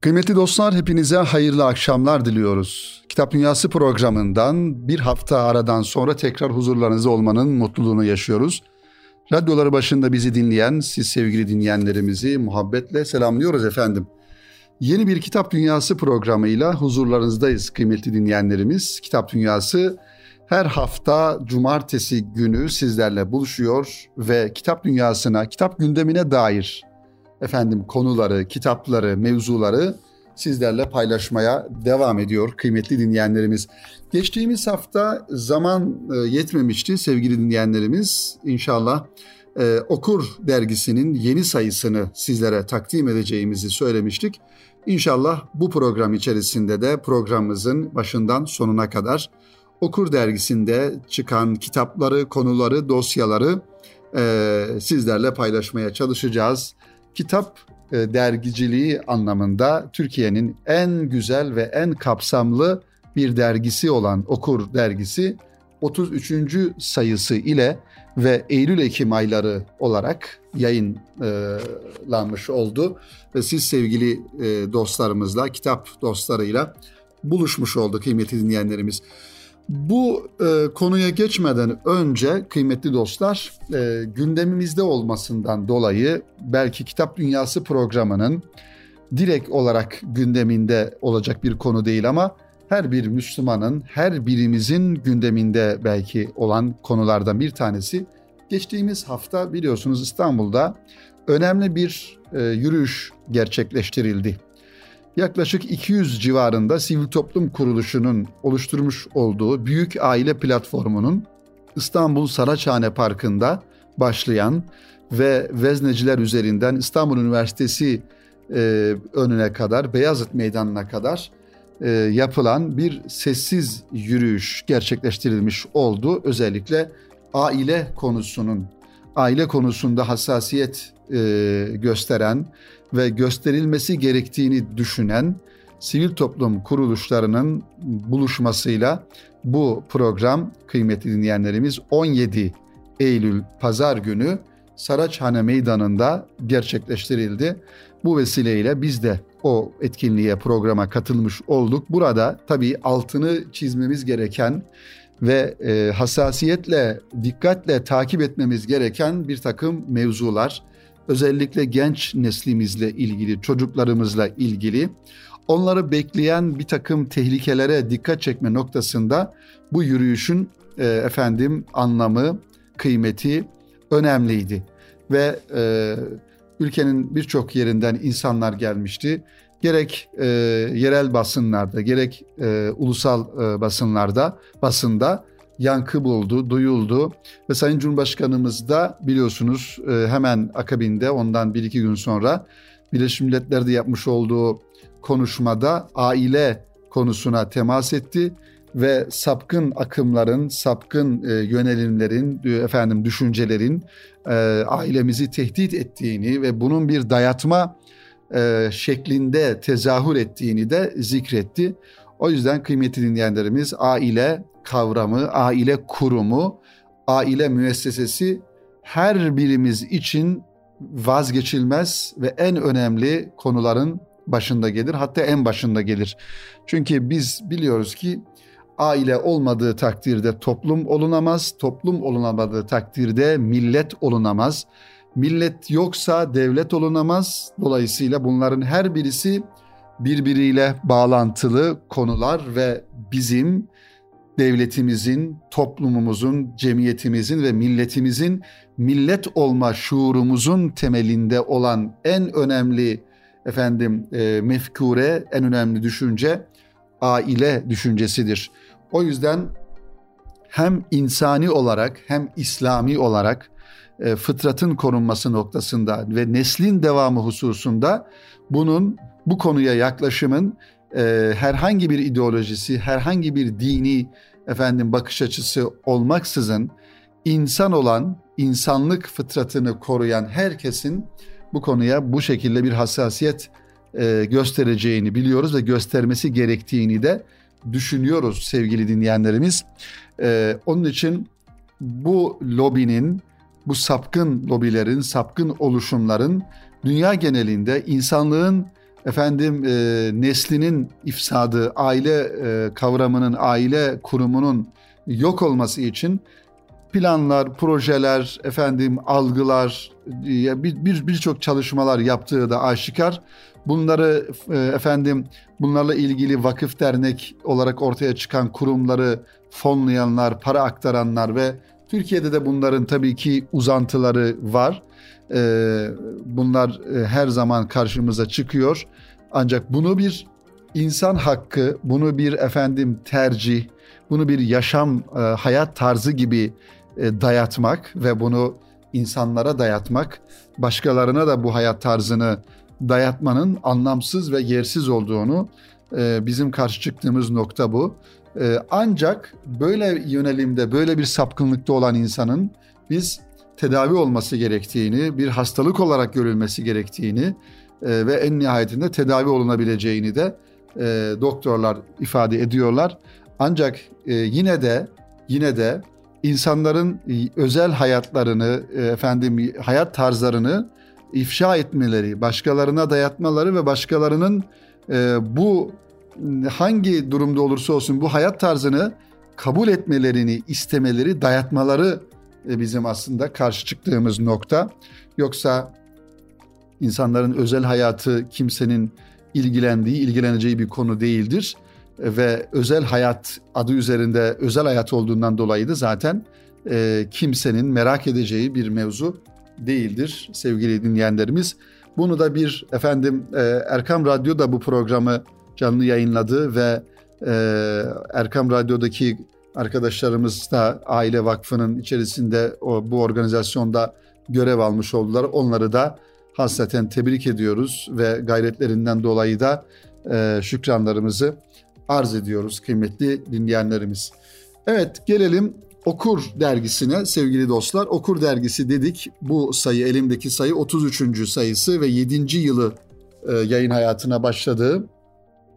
Kıymetli dostlar hepinize hayırlı akşamlar diliyoruz. Kitap Dünyası programından bir hafta aradan sonra tekrar huzurlarınızda olmanın mutluluğunu yaşıyoruz. Radyoları başında bizi dinleyen siz sevgili dinleyenlerimizi muhabbetle selamlıyoruz efendim. Yeni bir Kitap Dünyası programıyla huzurlarınızdayız kıymetli dinleyenlerimiz. Kitap Dünyası her hafta cumartesi günü sizlerle buluşuyor ve kitap dünyasına, kitap gündemine dair efendim konuları, kitapları, mevzuları sizlerle paylaşmaya devam ediyor kıymetli dinleyenlerimiz. Geçtiğimiz hafta zaman e, yetmemişti sevgili dinleyenlerimiz. İnşallah e, Okur dergisinin yeni sayısını sizlere takdim edeceğimizi söylemiştik. İnşallah bu program içerisinde de programımızın başından sonuna kadar Okur dergisinde çıkan kitapları, konuları, dosyaları e, sizlerle paylaşmaya çalışacağız kitap e, dergiciliği anlamında Türkiye'nin en güzel ve en kapsamlı bir dergisi olan Okur dergisi 33. sayısı ile ve Eylül-Ekim ayları olarak yayınlanmış oldu. Ve siz sevgili e, dostlarımızla, kitap dostlarıyla buluşmuş oldu kıymetli dinleyenlerimiz. Bu e, konuya geçmeden önce kıymetli dostlar e, gündemimizde olmasından dolayı belki Kitap Dünyası programının direkt olarak gündeminde olacak bir konu değil ama her bir Müslümanın, her birimizin gündeminde belki olan konulardan bir tanesi. Geçtiğimiz hafta biliyorsunuz İstanbul'da önemli bir e, yürüyüş gerçekleştirildi yaklaşık 200 civarında sivil toplum kuruluşunun oluşturmuş olduğu büyük aile platformunun İstanbul Saraçhane Parkı'nda başlayan ve vezneciler üzerinden İstanbul Üniversitesi e, önüne kadar, Beyazıt Meydanı'na kadar e, yapılan bir sessiz yürüyüş gerçekleştirilmiş oldu. Özellikle aile konusunun, aile konusunda hassasiyet e, gösteren ve gösterilmesi gerektiğini düşünen sivil toplum kuruluşlarının buluşmasıyla bu program kıymetli dinleyenlerimiz 17 Eylül pazar günü Saraçhane Meydanı'nda gerçekleştirildi. Bu vesileyle biz de o etkinliğe programa katılmış olduk. Burada tabii altını çizmemiz gereken ve e, hassasiyetle, dikkatle takip etmemiz gereken bir takım mevzular, özellikle genç neslimizle ilgili, çocuklarımızla ilgili onları bekleyen bir takım tehlikelere dikkat çekme noktasında bu yürüyüşün e, efendim anlamı, kıymeti önemliydi ve e, ülkenin birçok yerinden insanlar gelmişti. Gerek e, yerel basınlarda, gerek e, ulusal e, basınlarda, basında yankı buldu, duyuldu ve Sayın Cumhurbaşkanımız da biliyorsunuz e, hemen akabinde ondan bir iki gün sonra Birleşmiş Milletler'de yapmış olduğu konuşmada aile konusuna temas etti ve sapkın akımların, sapkın e, yönelimlerin, e, efendim düşüncelerin ailemizi tehdit ettiğini ve bunun bir dayatma şeklinde tezahür ettiğini de zikretti. O yüzden kıymetli dinleyenlerimiz aile kavramı, aile kurumu, aile müessesesi her birimiz için vazgeçilmez ve en önemli konuların başında gelir. Hatta en başında gelir. Çünkü biz biliyoruz ki aile olmadığı takdirde toplum olunamaz, toplum olunamadığı takdirde millet olunamaz. Millet yoksa devlet olunamaz. Dolayısıyla bunların her birisi birbiriyle bağlantılı konular ve bizim devletimizin, toplumumuzun, cemiyetimizin ve milletimizin millet olma şuurumuzun temelinde olan en önemli efendim e, mefkure, en önemli düşünce aile düşüncesidir. O yüzden hem insani olarak hem İslami olarak e, fıtratın korunması noktasında ve neslin devamı hususunda bunun bu konuya yaklaşımın e, herhangi bir ideolojisi, herhangi bir dini efendim bakış açısı olmaksızın insan olan, insanlık fıtratını koruyan herkesin bu konuya bu şekilde bir hassasiyet e, göstereceğini biliyoruz ve göstermesi gerektiğini de düşünüyoruz sevgili dinleyenlerimiz. E, onun için bu lobinin, bu sapkın lobilerin, sapkın oluşumların dünya genelinde insanlığın efendim e, neslinin ifsadı, aile e, kavramının, aile kurumunun yok olması için planlar, projeler, efendim algılar, bir birçok bir çalışmalar yaptığı da aşikar. Bunları e, efendim bunlarla ilgili vakıf dernek olarak ortaya çıkan kurumları fonlayanlar, para aktaranlar ve Türkiye'de de bunların tabii ki uzantıları var. E, bunlar e, her zaman karşımıza çıkıyor. Ancak bunu bir insan hakkı, bunu bir efendim tercih, bunu bir yaşam, hayat tarzı gibi dayatmak ve bunu insanlara dayatmak, başkalarına da bu hayat tarzını dayatmanın anlamsız ve yersiz olduğunu e, bizim karşı çıktığımız nokta bu. E, ancak böyle yönelimde, böyle bir sapkınlıkta olan insanın biz tedavi olması gerektiğini, bir hastalık olarak görülmesi gerektiğini e, ve en nihayetinde tedavi olunabileceğini de e, doktorlar ifade ediyorlar. Ancak e, yine de yine de insanların özel hayatlarını, e, efendim hayat tarzlarını ifşa etmeleri, başkalarına dayatmaları ve başkalarının e, bu hangi durumda olursa olsun bu hayat tarzını kabul etmelerini istemeleri, dayatmaları bizim aslında karşı çıktığımız nokta. Yoksa insanların özel hayatı kimsenin ilgilendiği, ilgileneceği bir konu değildir ve özel hayat adı üzerinde özel hayat olduğundan dolayı da zaten e, kimsenin merak edeceği bir mevzu değildir sevgili dinleyenlerimiz. Bunu da bir efendim e, Erkam Radyo da bu programı canlı yayınladı ve e, Erkam Radyo'daki arkadaşlarımız da Aile Vakfı'nın içerisinde o, bu organizasyonda görev almış oldular. Onları da hasreten tebrik ediyoruz ve gayretlerinden dolayı da e, şükranlarımızı arz ediyoruz kıymetli dinleyenlerimiz. Evet gelelim Okur dergisine sevgili dostlar. Okur dergisi dedik. Bu sayı elimdeki sayı 33. sayısı ve 7. yılı e, yayın hayatına başladığı.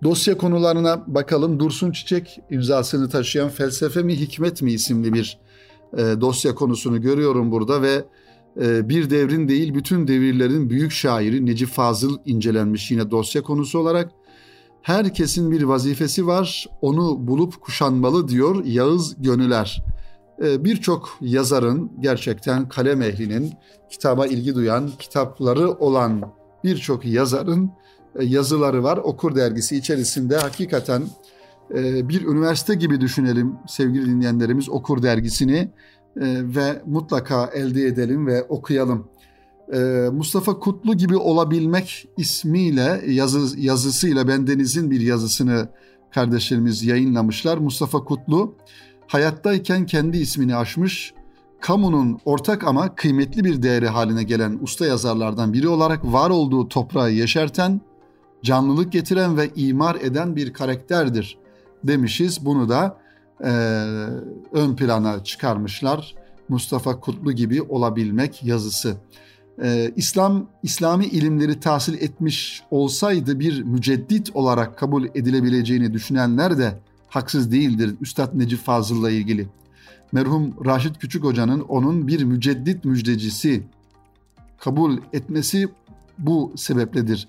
Dosya konularına bakalım. Dursun Çiçek imzasını taşıyan Felsefe mi Hikmet mi isimli bir e, dosya konusunu görüyorum burada ve e, bir devrin değil bütün devirlerin büyük şairi Necip Fazıl incelenmiş yine dosya konusu olarak. Herkesin bir vazifesi var, onu bulup kuşanmalı diyor Yağız Gönüler. Ee, birçok yazarın gerçekten kalem ehlinin kitaba ilgi duyan, kitapları olan birçok yazarın e, yazıları var. Okur dergisi içerisinde hakikaten e, bir üniversite gibi düşünelim sevgili dinleyenlerimiz Okur dergisini e, ve mutlaka elde edelim ve okuyalım. Mustafa Kutlu gibi olabilmek ismiyle yazı, yazısıyla bendenizin bir yazısını kardeşlerimiz yayınlamışlar. Mustafa Kutlu hayattayken kendi ismini aşmış, kamunun ortak ama kıymetli bir değeri haline gelen usta yazarlardan biri olarak var olduğu toprağı yeşerten, canlılık getiren ve imar eden bir karakterdir demişiz. Bunu da e, ön plana çıkarmışlar. Mustafa Kutlu gibi olabilmek yazısı. Ee, İslam İslami ilimleri tahsil etmiş olsaydı bir müceddit olarak kabul edilebileceğini düşünenler de haksız değildir Üstad Necip Fazıl'la ilgili. Merhum Raşit Küçük Hoca'nın onun bir müceddit müjdecisi kabul etmesi bu sebepledir.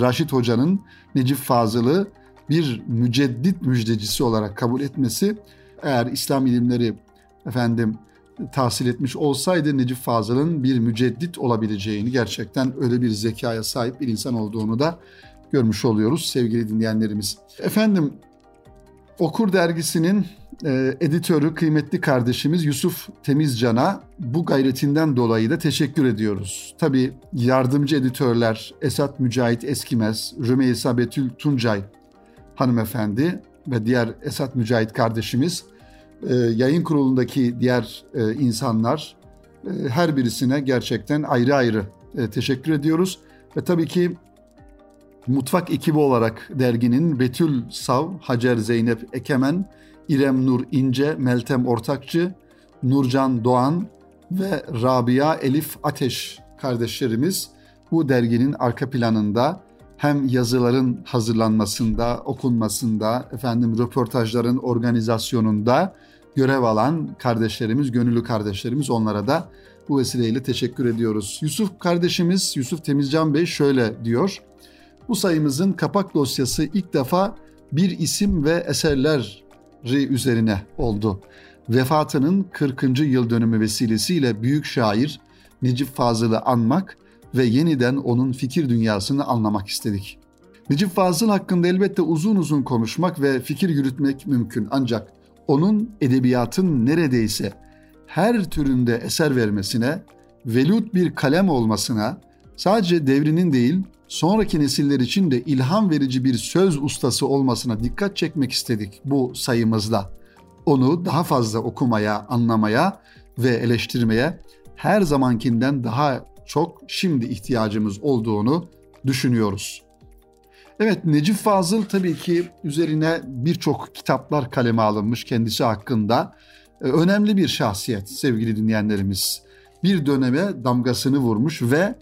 Raşit Hoca'nın Necip Fazıl'ı bir müceddit müjdecisi olarak kabul etmesi eğer İslam ilimleri efendim tahsil etmiş olsaydı Necip Fazıl'ın bir müceddit olabileceğini gerçekten öyle bir zekaya sahip bir insan olduğunu da görmüş oluyoruz sevgili dinleyenlerimiz. Efendim Okur dergisinin e, editörü kıymetli kardeşimiz Yusuf Temizcan'a bu gayretinden dolayı da teşekkür ediyoruz. Tabi yardımcı editörler Esat Mücahit Eskimez, Rümeysa Betül Tuncay hanımefendi ve diğer Esat Mücahit kardeşimiz, e, yayın kurulundaki diğer e, insanlar e, her birisine gerçekten ayrı ayrı e, teşekkür ediyoruz. Ve tabii ki Mutfak ekibi olarak derginin Betül Sav, Hacer Zeynep Ekemen, İrem Nur İnce, Meltem Ortakçı, Nurcan Doğan ve Rabia Elif Ateş kardeşlerimiz bu derginin arka planında hem yazıların hazırlanmasında, okunmasında, efendim röportajların organizasyonunda görev alan kardeşlerimiz, gönüllü kardeşlerimiz onlara da bu vesileyle teşekkür ediyoruz. Yusuf kardeşimiz, Yusuf Temizcan Bey şöyle diyor. Bu sayımızın kapak dosyası ilk defa bir isim ve eserleri üzerine oldu. Vefatının 40. yıl dönümü vesilesiyle büyük şair Necip Fazıl'ı anmak ve yeniden onun fikir dünyasını anlamak istedik. Necip Fazıl hakkında elbette uzun uzun konuşmak ve fikir yürütmek mümkün ancak onun edebiyatın neredeyse her türünde eser vermesine, velut bir kalem olmasına, sadece devrinin değil, sonraki nesiller için de ilham verici bir söz ustası olmasına dikkat çekmek istedik bu sayımızda. Onu daha fazla okumaya, anlamaya ve eleştirmeye her zamankinden daha çok şimdi ihtiyacımız olduğunu düşünüyoruz. Evet Necip Fazıl tabii ki üzerine birçok kitaplar kaleme alınmış kendisi hakkında. Ee, önemli bir şahsiyet sevgili dinleyenlerimiz. Bir döneme damgasını vurmuş ve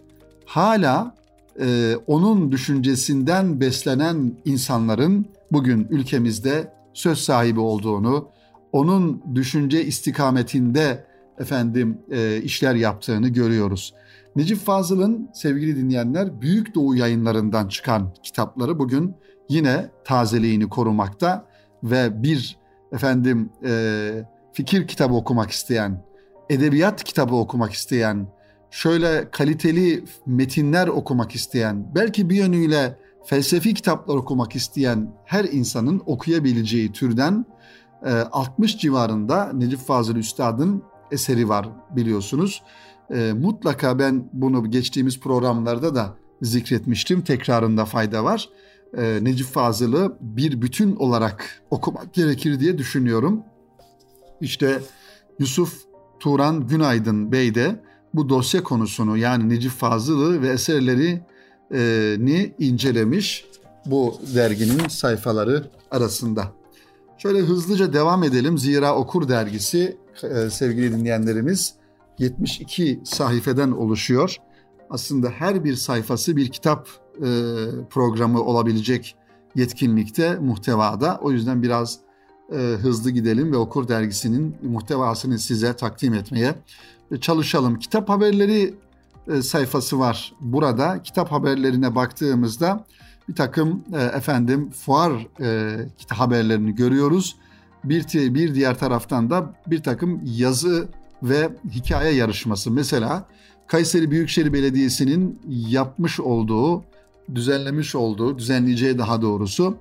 hala e, onun düşüncesinden beslenen insanların bugün ülkemizde söz sahibi olduğunu, onun düşünce istikametinde efendim e, işler yaptığını görüyoruz. Necip Fazıl'ın sevgili dinleyenler Büyük Doğu yayınlarından çıkan kitapları bugün yine tazeliğini korumakta ve bir efendim e, fikir kitabı okumak isteyen, edebiyat kitabı okumak isteyen, şöyle kaliteli metinler okumak isteyen, belki bir yönüyle felsefi kitaplar okumak isteyen her insanın okuyabileceği türden 60 e, civarında Necip Fazıl Üstad'ın eseri var biliyorsunuz. E, mutlaka ben bunu geçtiğimiz programlarda da zikretmiştim. Tekrarında fayda var. E, Necip Fazıl'ı bir bütün olarak okumak gerekir diye düşünüyorum. İşte Yusuf Turan Günaydın Bey de bu dosya konusunu yani Necip Fazıl'ı ve eserlerini incelemiş bu derginin sayfaları arasında. Şöyle hızlıca devam edelim. Zira Okur dergisi e, sevgili dinleyenlerimiz 72 sayfeden oluşuyor. Aslında her bir sayfası bir kitap e, programı olabilecek yetkinlikte, muhtevada. O yüzden biraz e, hızlı gidelim ve Okur dergisinin muhtevasını size takdim etmeye çalışalım. Kitap haberleri sayfası var burada. Kitap haberlerine baktığımızda bir takım efendim fuar haberlerini görüyoruz. Bir, bir diğer taraftan da bir takım yazı ve hikaye yarışması. Mesela Kayseri Büyükşehir Belediyesi'nin yapmış olduğu, düzenlemiş olduğu, düzenleyeceği daha doğrusu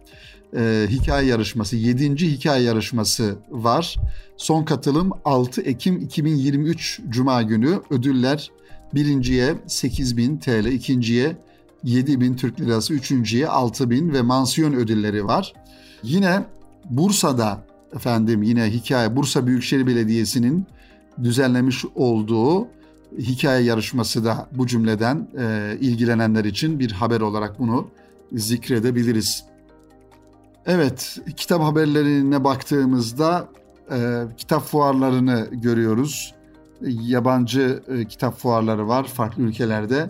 e, hikaye yarışması, 7. hikaye yarışması var. Son katılım 6 Ekim 2023 Cuma günü ödüller birinciye 8000 TL, ikinciye 7000 Türk Lirası, üçüncüye 6000 ve mansiyon ödülleri var. Yine Bursa'da efendim yine hikaye Bursa Büyükşehir Belediyesi'nin düzenlemiş olduğu hikaye yarışması da bu cümleden e, ilgilenenler için bir haber olarak bunu zikredebiliriz. Evet, kitap haberlerine baktığımızda e, kitap fuarlarını görüyoruz. Yabancı e, kitap fuarları var farklı ülkelerde.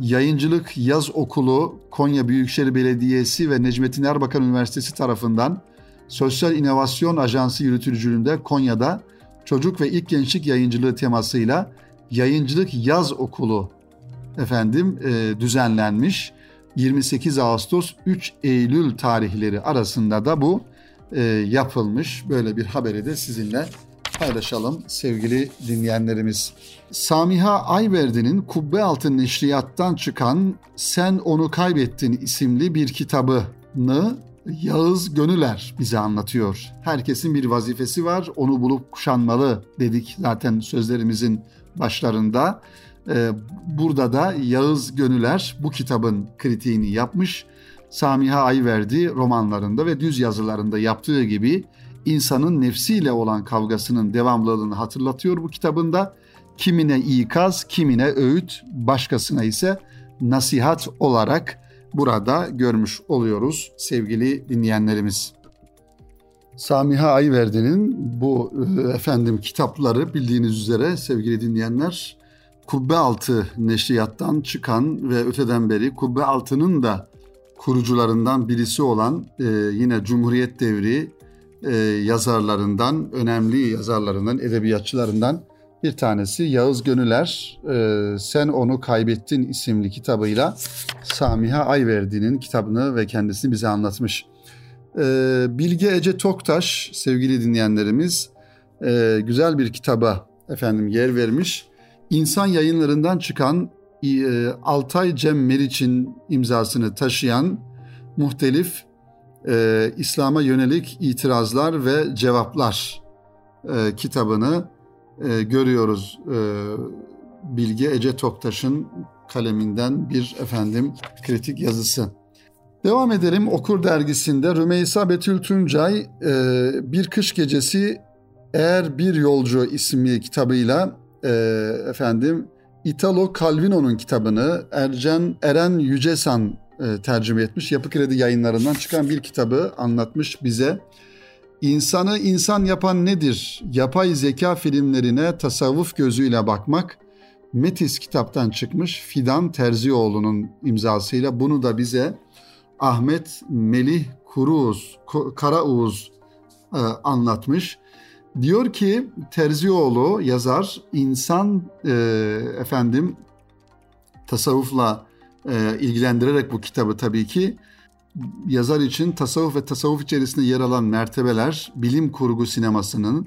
Yayıncılık Yaz Okulu, Konya Büyükşehir Belediyesi ve Necmettin Erbakan Üniversitesi tarafından Sosyal İnovasyon Ajansı yürütücülüğünde Konya'da çocuk ve ilk gençlik yayıncılığı temasıyla Yayıncılık Yaz Okulu efendim e, düzenlenmiş. 28 Ağustos 3 Eylül tarihleri arasında da bu e, yapılmış. Böyle bir haberi de sizinle paylaşalım sevgili dinleyenlerimiz. Samiha Ayverdi'nin Kubbe Altı Neşriyat'tan çıkan Sen Onu Kaybettin isimli bir kitabını Yağız Gönüler bize anlatıyor. Herkesin bir vazifesi var, onu bulup kuşanmalı dedik zaten sözlerimizin başlarında. Ee, burada da Yağız Gönüler bu kitabın kritiğini yapmış. Samiha Ayverdi romanlarında ve düz yazılarında yaptığı gibi insanın nefsiyle olan kavgasının devamlılığını hatırlatıyor bu kitabında. Kimine ikaz, kimine öğüt, başkasına ise nasihat olarak burada görmüş oluyoruz sevgili dinleyenlerimiz. Samiha Ayverdi'nin bu e, efendim kitapları bildiğiniz üzere sevgili dinleyenler Kubbe Altı neşriyattan çıkan ve öteden beri Kubbe Altı'nın da kurucularından birisi olan e, yine Cumhuriyet devri e, yazarlarından, önemli yazarlarından, edebiyatçılarından Bir tanesi Yağız Gönüler, e, Sen Onu Kaybettin isimli kitabıyla Samiha Ayverdi'nin kitabını ve kendisini bize anlatmış. E, Bilge Ece Toktaş, sevgili dinleyenlerimiz, e, güzel bir kitaba efendim yer vermiş. İnsan yayınlarından çıkan e, Altay Cem Meriç'in imzasını taşıyan muhtelif e, İslam'a yönelik itirazlar ve cevaplar e, kitabını e, görüyoruz. E, Bilge Ece Toktaş'ın kaleminden bir efendim kritik yazısı. Devam edelim Okur dergisinde Rümeysa Betül Tuncay e, Bir Kış Gecesi Eğer Bir Yolcu isimli kitabıyla e, efendim Italo Calvino'nun kitabını Ercan Eren Yücesan e, tercüme etmiş. Yapı Kredi yayınlarından çıkan bir kitabı anlatmış bize. İnsanı insan yapan nedir? Yapay zeka filmlerine tasavvuf gözüyle bakmak. Metis kitaptan çıkmış Fidan Terzioğlu'nun imzasıyla bunu da bize Ahmet Melih Kuruuz, Karaoğuz e, anlatmış. Diyor ki Terzioğlu yazar insan e, efendim tasavvufla e, ilgilendirerek bu kitabı tabii ki yazar için tasavvuf ve tasavvuf içerisinde yer alan mertebeler bilim kurgu sinemasının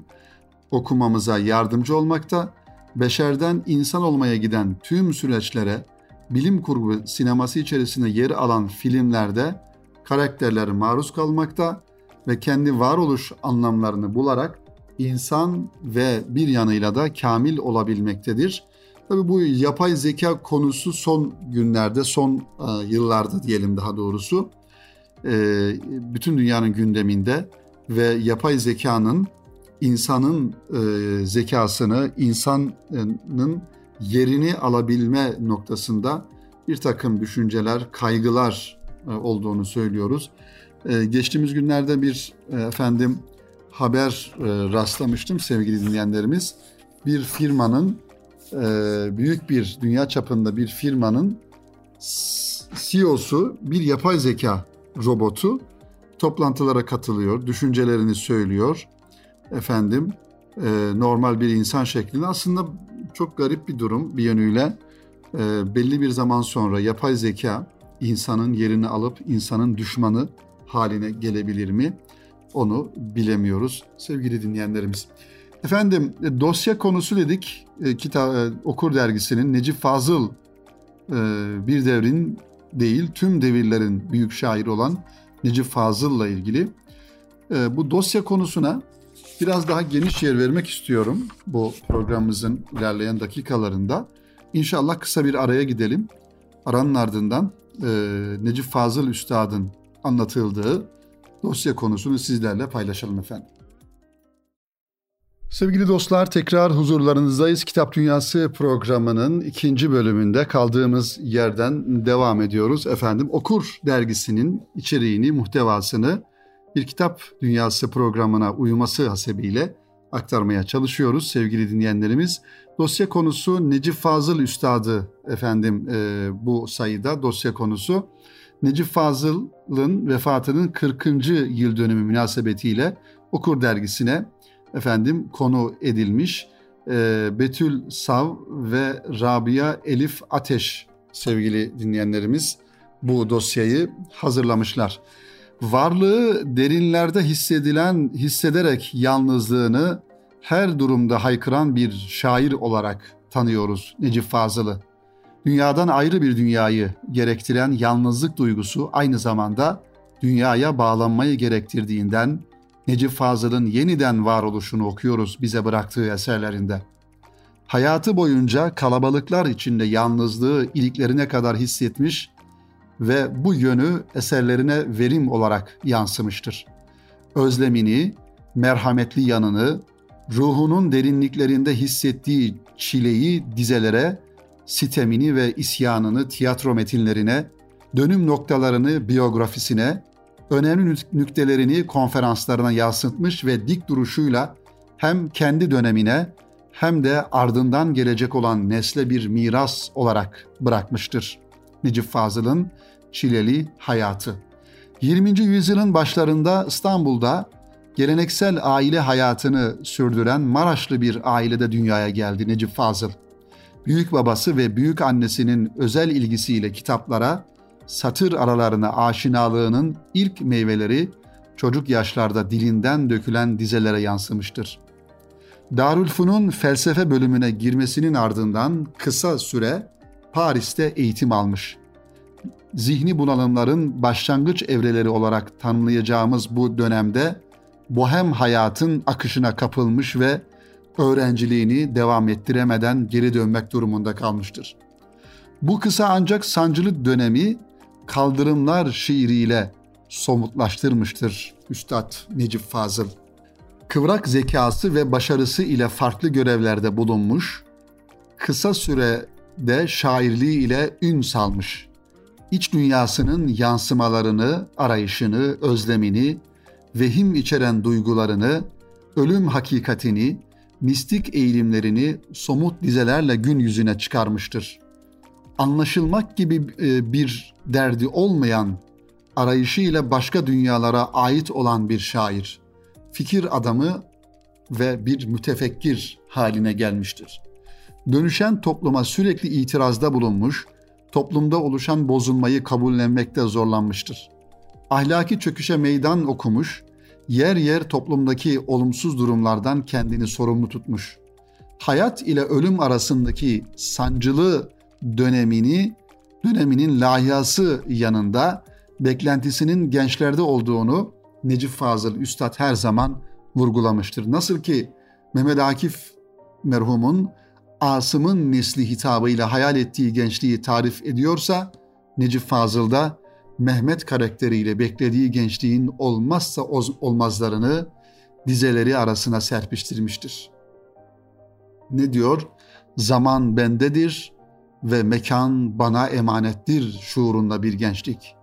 okumamıza yardımcı olmakta, beşerden insan olmaya giden tüm süreçlere bilim kurgu sineması içerisinde yer alan filmlerde karakterler maruz kalmakta ve kendi varoluş anlamlarını bularak insan ve bir yanıyla da kamil olabilmektedir. Tabii bu yapay zeka konusu son günlerde, son e, yıllarda diyelim daha doğrusu e, bütün dünyanın gündeminde ve yapay zekanın insanın e, zekasını, insanın yerini alabilme noktasında bir takım düşünceler, kaygılar olduğunu söylüyoruz. Geçtiğimiz günlerde bir efendim haber rastlamıştım sevgili dinleyenlerimiz. Bir firmanın büyük bir dünya çapında bir firmanın CEO'su bir yapay zeka robotu toplantılara katılıyor, düşüncelerini söylüyor. Efendim normal bir insan şeklinde aslında çok garip bir durum bir yönüyle. belli bir zaman sonra yapay zeka insanın yerini alıp insanın düşmanı haline gelebilir mi? Onu bilemiyoruz sevgili dinleyenlerimiz. Efendim dosya konusu dedik. E, kitap e, Okur dergisinin Necip Fazıl e, bir devrin değil tüm devirlerin büyük şairi olan Necip Fazıl'la ilgili e, bu dosya konusuna biraz daha geniş yer vermek istiyorum bu programımızın ilerleyen dakikalarında. İnşallah kısa bir araya gidelim. Aranın ardından e, Necip Fazıl Üstad'ın anlatıldığı dosya konusunu sizlerle paylaşalım efendim. Sevgili dostlar tekrar huzurlarınızdayız. Kitap Dünyası programının ikinci bölümünde kaldığımız yerden devam ediyoruz. Efendim Okur dergisinin içeriğini, muhtevasını bir Kitap Dünyası programına uyması hasebiyle aktarmaya çalışıyoruz sevgili dinleyenlerimiz. Dosya konusu Necip Fazıl Üstadı efendim e, bu sayıda dosya konusu. Necip Fazıl'ın vefatının 40. yıl dönümü münasebetiyle Okur dergisine efendim konu edilmiş. E, Betül Sav ve Rabia Elif Ateş sevgili dinleyenlerimiz bu dosyayı hazırlamışlar. Varlığı derinlerde hissedilen, hissederek yalnızlığını her durumda haykıran bir şair olarak tanıyoruz Necip Fazıl'ı. Dünyadan ayrı bir dünyayı gerektiren yalnızlık duygusu aynı zamanda dünyaya bağlanmayı gerektirdiğinden Necip Fazıl'ın yeniden varoluşunu okuyoruz bize bıraktığı eserlerinde. Hayatı boyunca kalabalıklar içinde yalnızlığı iliklerine kadar hissetmiş ve bu yönü eserlerine verim olarak yansımıştır. Özlemini, merhametli yanını, ruhunun derinliklerinde hissettiği çileyi dizelere, sitemini ve isyanını tiyatro metinlerine, dönüm noktalarını biyografisine, önemli nüktelerini konferanslarına yansıtmış ve dik duruşuyla hem kendi dönemine hem de ardından gelecek olan nesle bir miras olarak bırakmıştır. Necip Fazıl'ın çileli hayatı. 20. yüzyılın başlarında İstanbul'da geleneksel aile hayatını sürdüren Maraşlı bir ailede dünyaya geldi Necip Fazıl. Büyük babası ve büyük annesinin özel ilgisiyle kitaplara, satır aralarına aşinalığının ilk meyveleri çocuk yaşlarda dilinden dökülen dizelere yansımıştır. Darülfun'un felsefe bölümüne girmesinin ardından kısa süre Paris'te eğitim almış. Zihni bunalımların başlangıç evreleri olarak tanımlayacağımız bu dönemde bohem hayatın akışına kapılmış ve öğrenciliğini devam ettiremeden geri dönmek durumunda kalmıştır. Bu kısa ancak sancılı dönemi kaldırımlar şiiriyle somutlaştırmıştır Üstad Necip Fazıl. Kıvrak zekası ve başarısı ile farklı görevlerde bulunmuş, kısa sürede şairliği ile ün salmış. İç dünyasının yansımalarını, arayışını, özlemini, vehim içeren duygularını, ölüm hakikatini, mistik eğilimlerini somut dizelerle gün yüzüne çıkarmıştır. Anlaşılmak gibi e, bir derdi olmayan, arayışıyla başka dünyalara ait olan bir şair, fikir adamı ve bir mütefekkir haline gelmiştir. Dönüşen topluma sürekli itirazda bulunmuş, toplumda oluşan bozulmayı kabullenmekte zorlanmıştır. Ahlaki çöküşe meydan okumuş, yer yer toplumdaki olumsuz durumlardan kendini sorumlu tutmuş. Hayat ile ölüm arasındaki sancılı dönemini, döneminin layihası yanında beklentisinin gençlerde olduğunu Necip Fazıl Üstad her zaman vurgulamıştır. Nasıl ki Mehmet Akif merhumun Asım'ın nesli hitabıyla hayal ettiği gençliği tarif ediyorsa Necip Fazıl da Mehmet karakteriyle beklediği gençliğin olmazsa olmazlarını dizeleri arasına serpiştirmiştir. Ne diyor? Zaman bendedir ve mekan bana emanettir şuurunda bir gençlik.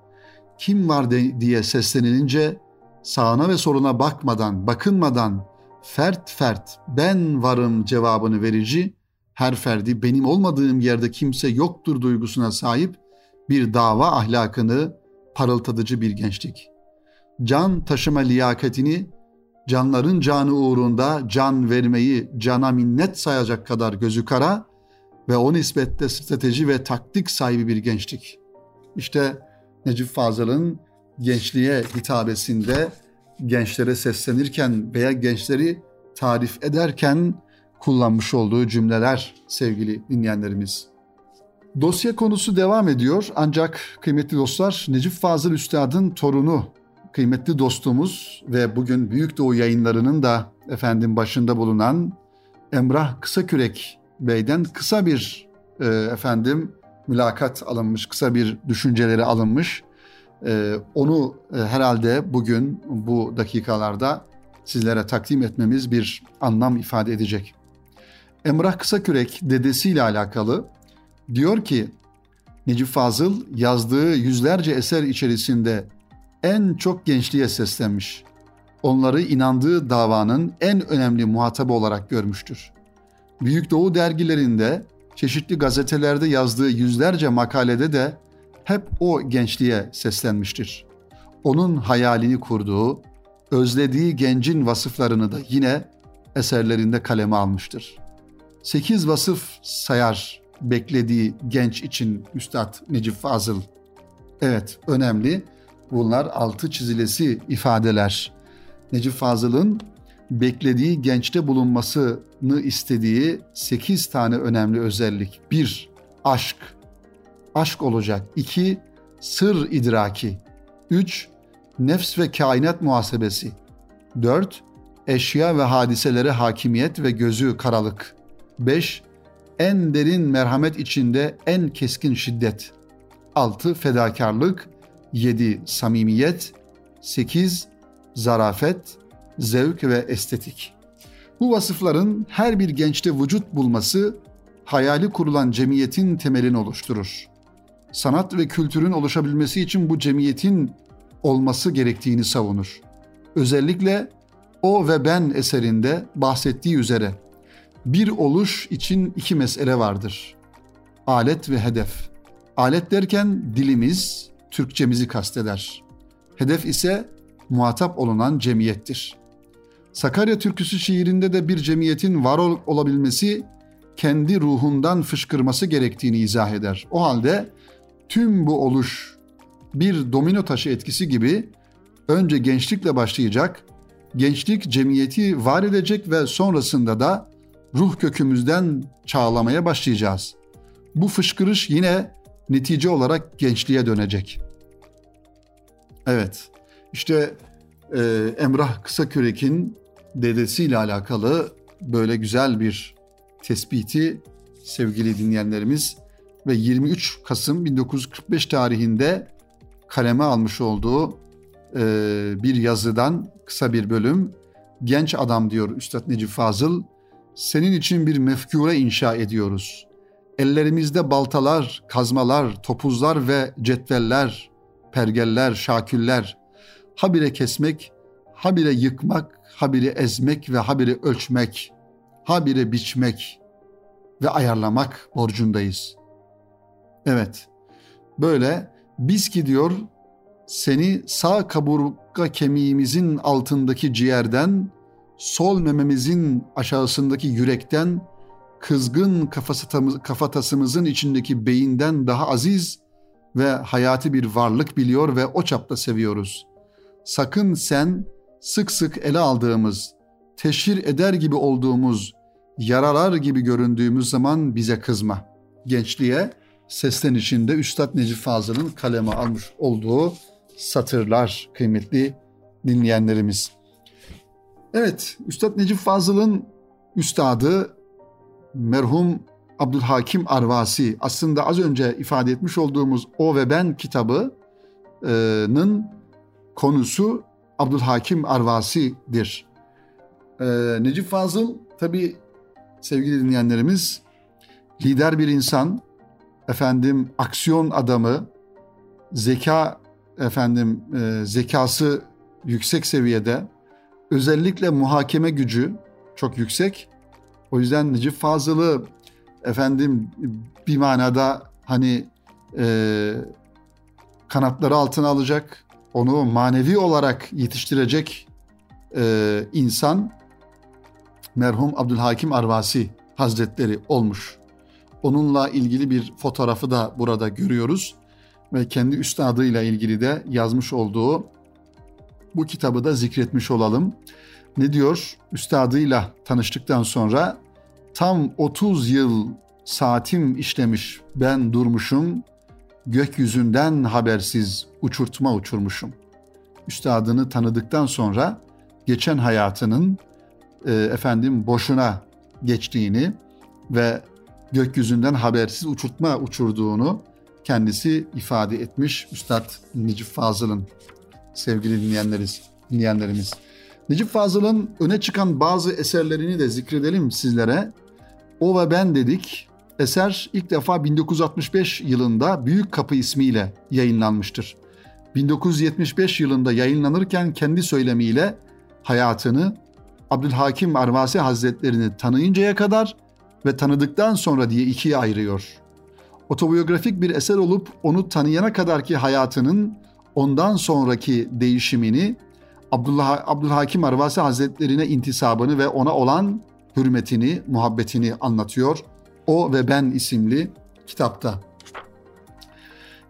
Kim var de, diye seslenilince sağına ve soluna bakmadan, bakınmadan fert fert ben varım cevabını verici, her ferdi benim olmadığım yerde kimse yoktur duygusuna sahip bir dava ahlakını parıltadıcı bir gençlik. Can taşıma liyakatini, canların canı uğrunda can vermeyi cana minnet sayacak kadar gözü kara ve o nispette strateji ve taktik sahibi bir gençlik. İşte Necip Fazıl'ın gençliğe hitabesinde gençlere seslenirken veya gençleri tarif ederken kullanmış olduğu cümleler sevgili dinleyenlerimiz. Dosya konusu devam ediyor ancak kıymetli dostlar Necip Fazıl Üstad'ın torunu kıymetli dostumuz ve bugün Büyük Doğu yayınlarının da efendim başında bulunan Emrah Kısakürek Bey'den kısa bir e, efendim mülakat alınmış, kısa bir düşünceleri alınmış. E, onu e, herhalde bugün bu dakikalarda sizlere takdim etmemiz bir anlam ifade edecek. Emrah Kısakürek dedesiyle alakalı diyor ki Necip Fazıl yazdığı yüzlerce eser içerisinde en çok gençliğe seslenmiş. Onları inandığı davanın en önemli muhatabı olarak görmüştür. Büyük Doğu dergilerinde, çeşitli gazetelerde yazdığı yüzlerce makalede de hep o gençliğe seslenmiştir. Onun hayalini kurduğu, özlediği gencin vasıflarını da yine eserlerinde kaleme almıştır. Sekiz vasıf sayar beklediği genç için Üstad Necip Fazıl. Evet, önemli. Bunlar altı çizilesi ifadeler. Necip Fazıl'ın beklediği gençte bulunmasını istediği sekiz tane önemli özellik. Bir, aşk. Aşk olacak. İki, sır idraki. Üç, nefs ve kainat muhasebesi. Dört, eşya ve hadiselere hakimiyet ve gözü karalık. Beş, en derin merhamet içinde en keskin şiddet. 6. Fedakarlık 7. Samimiyet 8. Zarafet, zevk ve estetik. Bu vasıfların her bir gençte vücut bulması hayali kurulan cemiyetin temelini oluşturur. Sanat ve kültürün oluşabilmesi için bu cemiyetin olması gerektiğini savunur. Özellikle O ve Ben eserinde bahsettiği üzere bir oluş için iki mesele vardır. Alet ve hedef. Alet derken dilimiz, Türkçemizi kasteder. Hedef ise muhatap olunan cemiyettir. Sakarya türküsü şiirinde de bir cemiyetin var ol- olabilmesi kendi ruhundan fışkırması gerektiğini izah eder. O halde tüm bu oluş bir domino taşı etkisi gibi önce gençlikle başlayacak, gençlik cemiyeti var edecek ve sonrasında da ruh kökümüzden çağlamaya başlayacağız. Bu fışkırış yine netice olarak gençliğe dönecek. Evet, işte e, Emrah Kısakürek'in dedesiyle alakalı böyle güzel bir tespiti sevgili dinleyenlerimiz ve 23 Kasım 1945 tarihinde kaleme almış olduğu e, bir yazıdan kısa bir bölüm. Genç adam diyor Üstad Necip Fazıl, senin için bir mefkure inşa ediyoruz. Ellerimizde baltalar, kazmalar, topuzlar ve cetveller, pergeller, şaküller, habire kesmek, habire yıkmak, habire ezmek ve habire ölçmek, habire biçmek ve ayarlamak borcundayız. Evet, böyle biz ki diyor seni sağ kaburga kemiğimizin altındaki ciğerden, sol mememizin aşağısındaki yürekten, kızgın kafatasımızın içindeki beyinden daha aziz ve hayati bir varlık biliyor ve o çapta seviyoruz. Sakın sen sık sık ele aldığımız, teşhir eder gibi olduğumuz, yaralar gibi göründüğümüz zaman bize kızma. Gençliğe seslenişinde Üstad Necip Fazıl'ın kaleme almış olduğu satırlar kıymetli dinleyenlerimiz. Evet, Üstad Necip Fazıl'ın üstadı merhum Abdülhakim Arvasi aslında az önce ifade etmiş olduğumuz O ve Ben kitabının konusu Abdülhakim Arvasi'dir. Ee, Necip Fazıl tabi sevgili dinleyenlerimiz lider bir insan, efendim aksiyon adamı, zeka efendim e, zekası yüksek seviyede, özellikle muhakeme gücü çok yüksek. O yüzden Necip Fazıl'ı efendim bir manada hani e, kanatları altına alacak, onu manevi olarak yetiştirecek e, insan merhum Abdülhakim Arvasi Hazretleri olmuş. Onunla ilgili bir fotoğrafı da burada görüyoruz ve kendi üstadıyla ilgili de yazmış olduğu bu kitabı da zikretmiş olalım. Ne diyor? Üstadıyla tanıştıktan sonra tam 30 yıl saatim işlemiş ben durmuşum, gökyüzünden habersiz uçurtma uçurmuşum. Üstadını tanıdıktan sonra geçen hayatının e, efendim boşuna geçtiğini ve gökyüzünden habersiz uçurtma uçurduğunu kendisi ifade etmiş Üstad Necip Fazıl'ın sevgili dinleyenleriz, dinleyenlerimiz. Necip Fazıl'ın öne çıkan bazı eserlerini de zikredelim sizlere. O ve Ben dedik. Eser ilk defa 1965 yılında Büyük Kapı ismiyle yayınlanmıştır. 1975 yılında yayınlanırken kendi söylemiyle hayatını Abdülhakim Arvasi Hazretlerini tanıyıncaya kadar ve tanıdıktan sonra diye ikiye ayırıyor. Otobiyografik bir eser olup onu tanıyana kadarki hayatının ondan sonraki değişimini Abdullah Abdülhakim Arvasi Hazretlerine intisabını ve ona olan hürmetini, muhabbetini anlatıyor. O ve Ben isimli kitapta.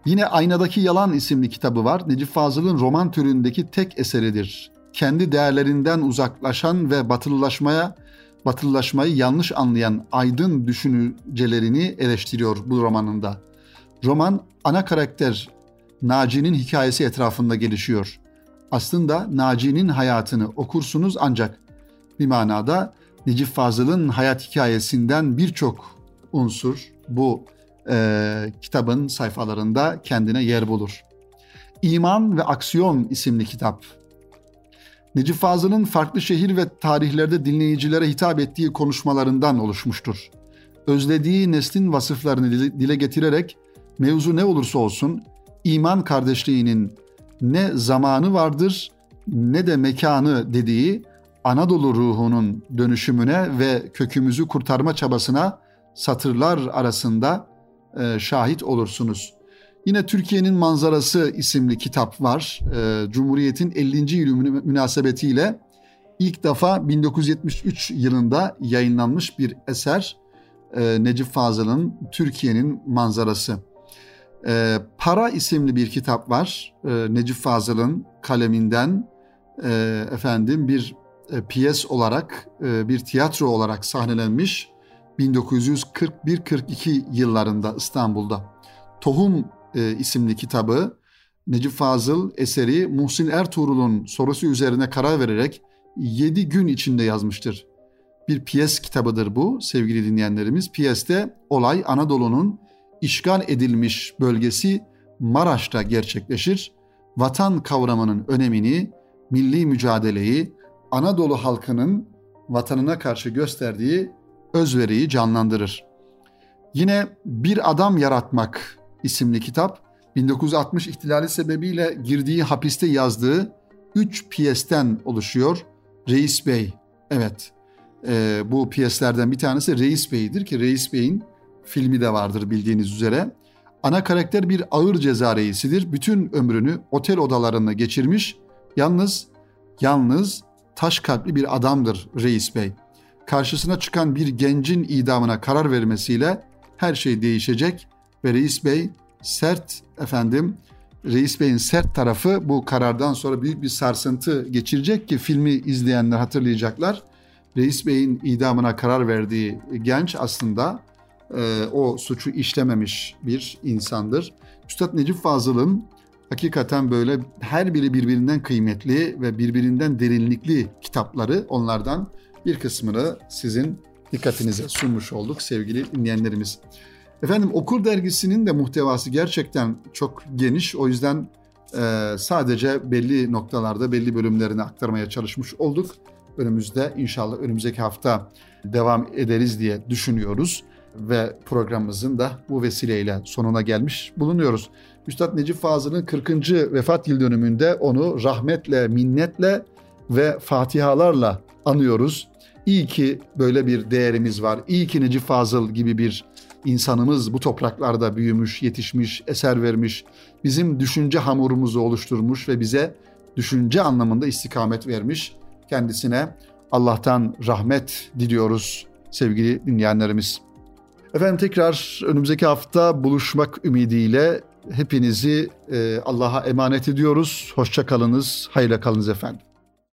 Yine Aynadaki Yalan isimli kitabı var. Necip Fazıl'ın roman türündeki tek eseridir. Kendi değerlerinden uzaklaşan ve batılılaşmaya batılılaşmayı yanlış anlayan aydın düşüncelerini eleştiriyor bu romanında. Roman ana karakter Naci'nin hikayesi etrafında gelişiyor. Aslında Naci'nin hayatını okursunuz ancak bir manada Necip Fazıl'ın hayat hikayesinden birçok unsur bu e, kitabın sayfalarında kendine yer bulur. İman ve Aksiyon isimli kitap. Necip Fazıl'ın farklı şehir ve tarihlerde dinleyicilere hitap ettiği konuşmalarından oluşmuştur. Özlediği neslin vasıflarını dile getirerek mevzu ne olursa olsun iman kardeşliğinin ne zamanı vardır ne de mekanı dediği Anadolu ruhunun dönüşümüne ve kökümüzü kurtarma çabasına satırlar arasında e, şahit olursunuz. Yine Türkiye'nin Manzarası isimli kitap var. E, Cumhuriyet'in 50. yılı münasebetiyle İlk defa 1973 yılında yayınlanmış bir eser e, Necip Fazıl'ın Türkiye'nin manzarası. E, Para isimli bir kitap var. E, Necip Fazıl'ın kaleminden e, efendim bir e, piyes olarak, e, bir tiyatro olarak sahnelenmiş 1941-42 yıllarında İstanbul'da. Tohum e, isimli kitabı Necip Fazıl eseri Muhsin Ertuğrul'un sorusu üzerine karar vererek 7 gün içinde yazmıştır. Bir piyes kitabıdır bu sevgili dinleyenlerimiz. Piyeste olay Anadolu'nun işgal edilmiş bölgesi Maraş'ta gerçekleşir. Vatan kavramının önemini, milli mücadeleyi, Anadolu halkının vatanına karşı gösterdiği özveriyi canlandırır. Yine Bir Adam Yaratmak isimli kitap 1960 ihtilali sebebiyle girdiği hapiste yazdığı üç piyesten oluşuyor. Reis Bey, evet e, bu piyeslerden bir tanesi Reis Bey'dir ki Reis Bey'in filmi de vardır bildiğiniz üzere. Ana karakter bir ağır ceza reisidir. Bütün ömrünü otel odalarında geçirmiş. Yalnız, yalnız taş kalpli bir adamdır Reis Bey. Karşısına çıkan bir gencin idamına karar vermesiyle her şey değişecek ve Reis Bey sert efendim Reis Bey'in sert tarafı bu karardan sonra büyük bir sarsıntı geçirecek ki filmi izleyenler hatırlayacaklar. Reis Bey'in idamına karar verdiği genç aslında e, o suçu işlememiş bir insandır. Üstad Necip Fazıl'ın hakikaten böyle her biri birbirinden kıymetli ve birbirinden derinlikli kitapları onlardan bir kısmını sizin dikkatinize sunmuş olduk sevgili dinleyenlerimiz. Efendim Okur dergisinin de muhtevası gerçekten çok geniş. O yüzden e, sadece belli noktalarda belli bölümlerini aktarmaya çalışmış olduk. Önümüzde inşallah önümüzdeki hafta devam ederiz diye düşünüyoruz ve programımızın da bu vesileyle sonuna gelmiş bulunuyoruz. Üstad Necip Fazıl'ın 40. vefat yıl dönümünde onu rahmetle, minnetle ve fatihalarla anıyoruz. İyi ki böyle bir değerimiz var. İyi ki Necip Fazıl gibi bir insanımız bu topraklarda büyümüş, yetişmiş, eser vermiş, bizim düşünce hamurumuzu oluşturmuş ve bize düşünce anlamında istikamet vermiş. Kendisine Allah'tan rahmet diliyoruz sevgili dinleyenlerimiz. Efendim tekrar önümüzdeki hafta buluşmak ümidiyle hepinizi e, Allah'a emanet ediyoruz. Hoşça kalınız, hayırla kalınız efendim.